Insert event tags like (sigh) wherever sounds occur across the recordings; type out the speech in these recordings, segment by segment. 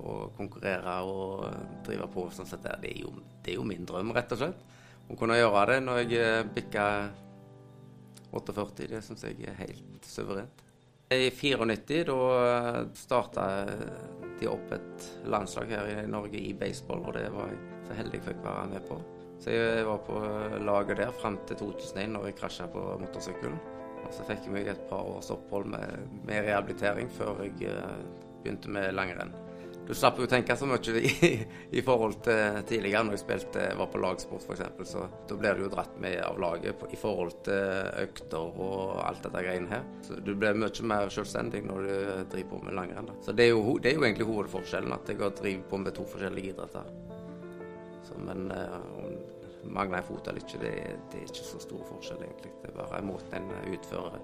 Å konkurrere og drive på sånn sett det er, jo, det er jo min drøm, rett og slett. Å kunne gjøre det når jeg eh, bikker 48, det syns jeg er helt suverent. I 94 da starta de opp et landslag her i Norge i baseball, og det var jeg så heldig fikk være med på. Så jeg var på laget der fram til 2001, når jeg krasja på motorsykkelen. Og så fikk jeg meg et par års opphold med, med rehabilitering før jeg begynte med langrenn. Du slapp jo tenke så mye i, (laughs) i, forhold til tidligere, når jeg spilte, var på lagsport f.eks. Så da blir du jo dratt med av laget på, i forhold til økter og alt dette greiene her. Så du blir mye mer selvstendig når du driver på med langrenn. Så det er, jo, det er, jo, egentlig hovedforskjellen, at jeg har drevet på med to forskjellige idretter. Så, men uh, om mangler en fot eller ikke, det, det, er ikke så stor forskjell egentlig. Det er bare måten en utfører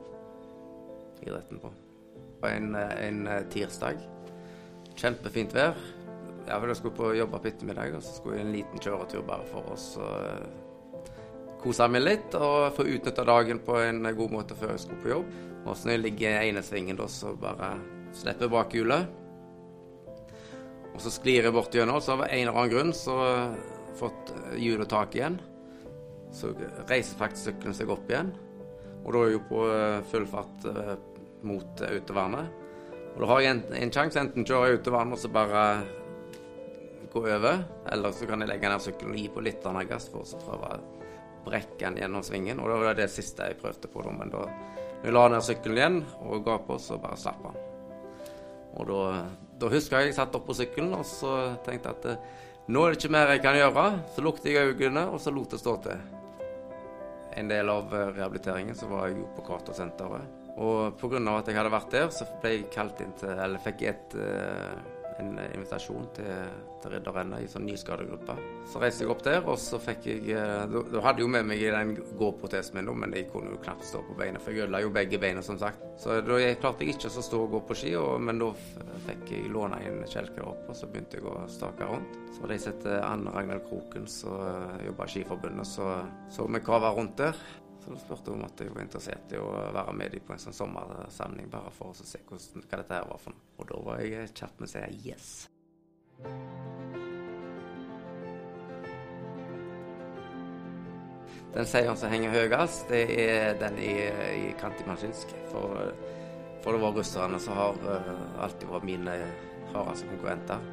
idretten på. En, en tirsdag Kjempefint vær. Ja, Jeg skulle på jobb på ettermiddag, og så skulle jeg en liten kjøretur bare for oss å uh, kose meg litt og få utnytta dagen på en god måte før jeg skulle på jobb. Og så når jeg ligger i ene svingen, da, så bare slipper jeg bakhjulet. Og så sklir jeg bort gjennom, så av en eller annen grunn så har jeg fått hjulet tak igjen. Så reiser faktisk sykkelen seg opp igjen. Og da er jeg jo på eh, full fart mot autovernet. Og da har jeg en, en sjanse. Enten kjører jeg til vannet og så bare gå over, eller så kan jeg legge ned sykkelen og gi på litt annen gass for å prøve å brekke den gjennom svingen. Og det var det siste jeg prøvde på. Men da jeg la ned sykkelen igjen og ga på, så bare slapp han. Og da, da husker jeg jeg satt oppå sykkelen og så tenkte at eh, nå er det ikke mer jeg kan gjøre. Så lukket jeg øynene, og så lot det stå til. En del av eh, rehabiliteringen så var jeg jo på Cato-senteret. Og pga. at jeg hadde vært der, så ble jeg kalt inn til Eller fikk et, uh, en invitasjon til, til Ridderrennet i sånn nyskadegruppe. Så reiste jeg opp der, og så fikk jeg uh, Da hadde jo med meg den gåprotesen min, men jeg kunne jo knapt stå på beina, for jeg ødela jo begge beina, som sagt. Så da jeg klarte jeg ikke å stå og gå på ski, og, men da fikk jeg låne en kjelke der oppe, og så begynte jeg å stake rundt. Så var det jeg som Anne Ragnhild Kroken, som jobba i Skiforbundet, så så vi hva var rundt der. Så de spurte om at jeg var interessert i å være med dem på en sånn sommersamling, bare for å se hvordan, hva dette her var for noe. Og da var jeg kjapp med å si yes. Den seieren som henger høyest, det er den i, i Kantimansjinsk. For, for, det var russerne som har uh, alltid vært mine hardeste konkurrenter.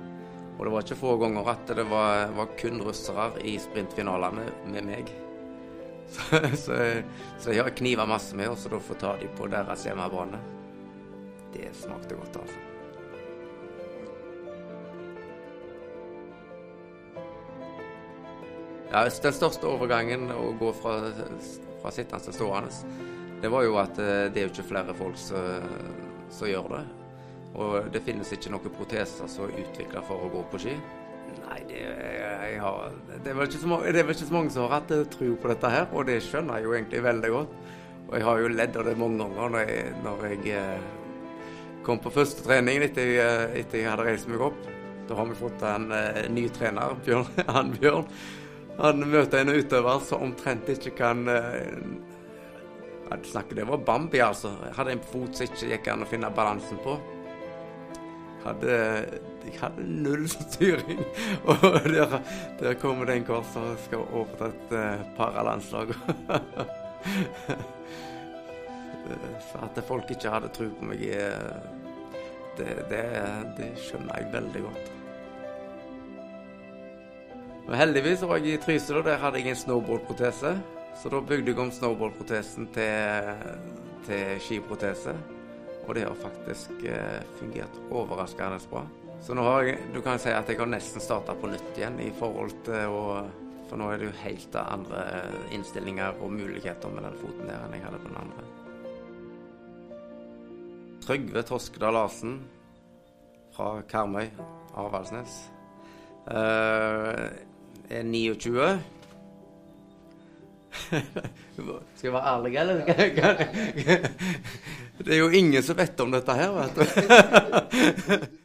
Og det var ikke få ganger at det var, var kun russere i sprintfinalene med meg. Så, (laughs) så, så jeg har kniver masse med, og så da får ta de på deres hjemmebane. Det smakte godt, altså. Ja, Den største overgangen å gå fra, fra sittende til stående, det var jo at eh, det er jo ikke flere folk som gjør det. Og det finnes ikke noen proteser som er utvikla for å gå på ski. Nei, det, har, det, er vel ikke så det er vel ikke så mange som har hatt eh, tro på dette her, og det skjønner jeg jo egentlig veldig godt. Og jeg har jo ledd av det mange ganger når jeg, når jeg eh, kom på første trening etter, eh, etter jeg hadde reist meg opp. Da har vi fått en ny trener, Bjørn, (laughs) han Bjørn. Han møter en utøver som omtrent ikke kan uh, snakke, Det var Bambi, altså. Jeg hadde en fot som ikke gikk an å finne balansen på. Hadde jeg hadde null styring. (laughs) Og der, der kommer det en kar som skal overta et uh, paralandslag. (laughs) Så at folk ikke hadde tro på meg, eh, det, det, det, skjønner jeg veldig godt. Og heldigvis var jeg i Trysil, og der hadde jeg en snowboardprotese. Så da bygde jeg om snowboardprotesen til, til skiprotese. Og det har faktisk eh, fungert overraskende bra. Så nå har jeg, du kan si at jeg har nesten starta på nytt igjen i forhold til å For nå er det jo helt andre innstillinger og muligheter med den foten der enn jeg hadde på den andre. Trygve Toskedal Larsen fra Karmøy, Avaldsnes. Uh, er 29. (laughs) Skal jeg være ærlig, eller? (laughs) Det er jo ingen som vet om dette her, vet du. (laughs)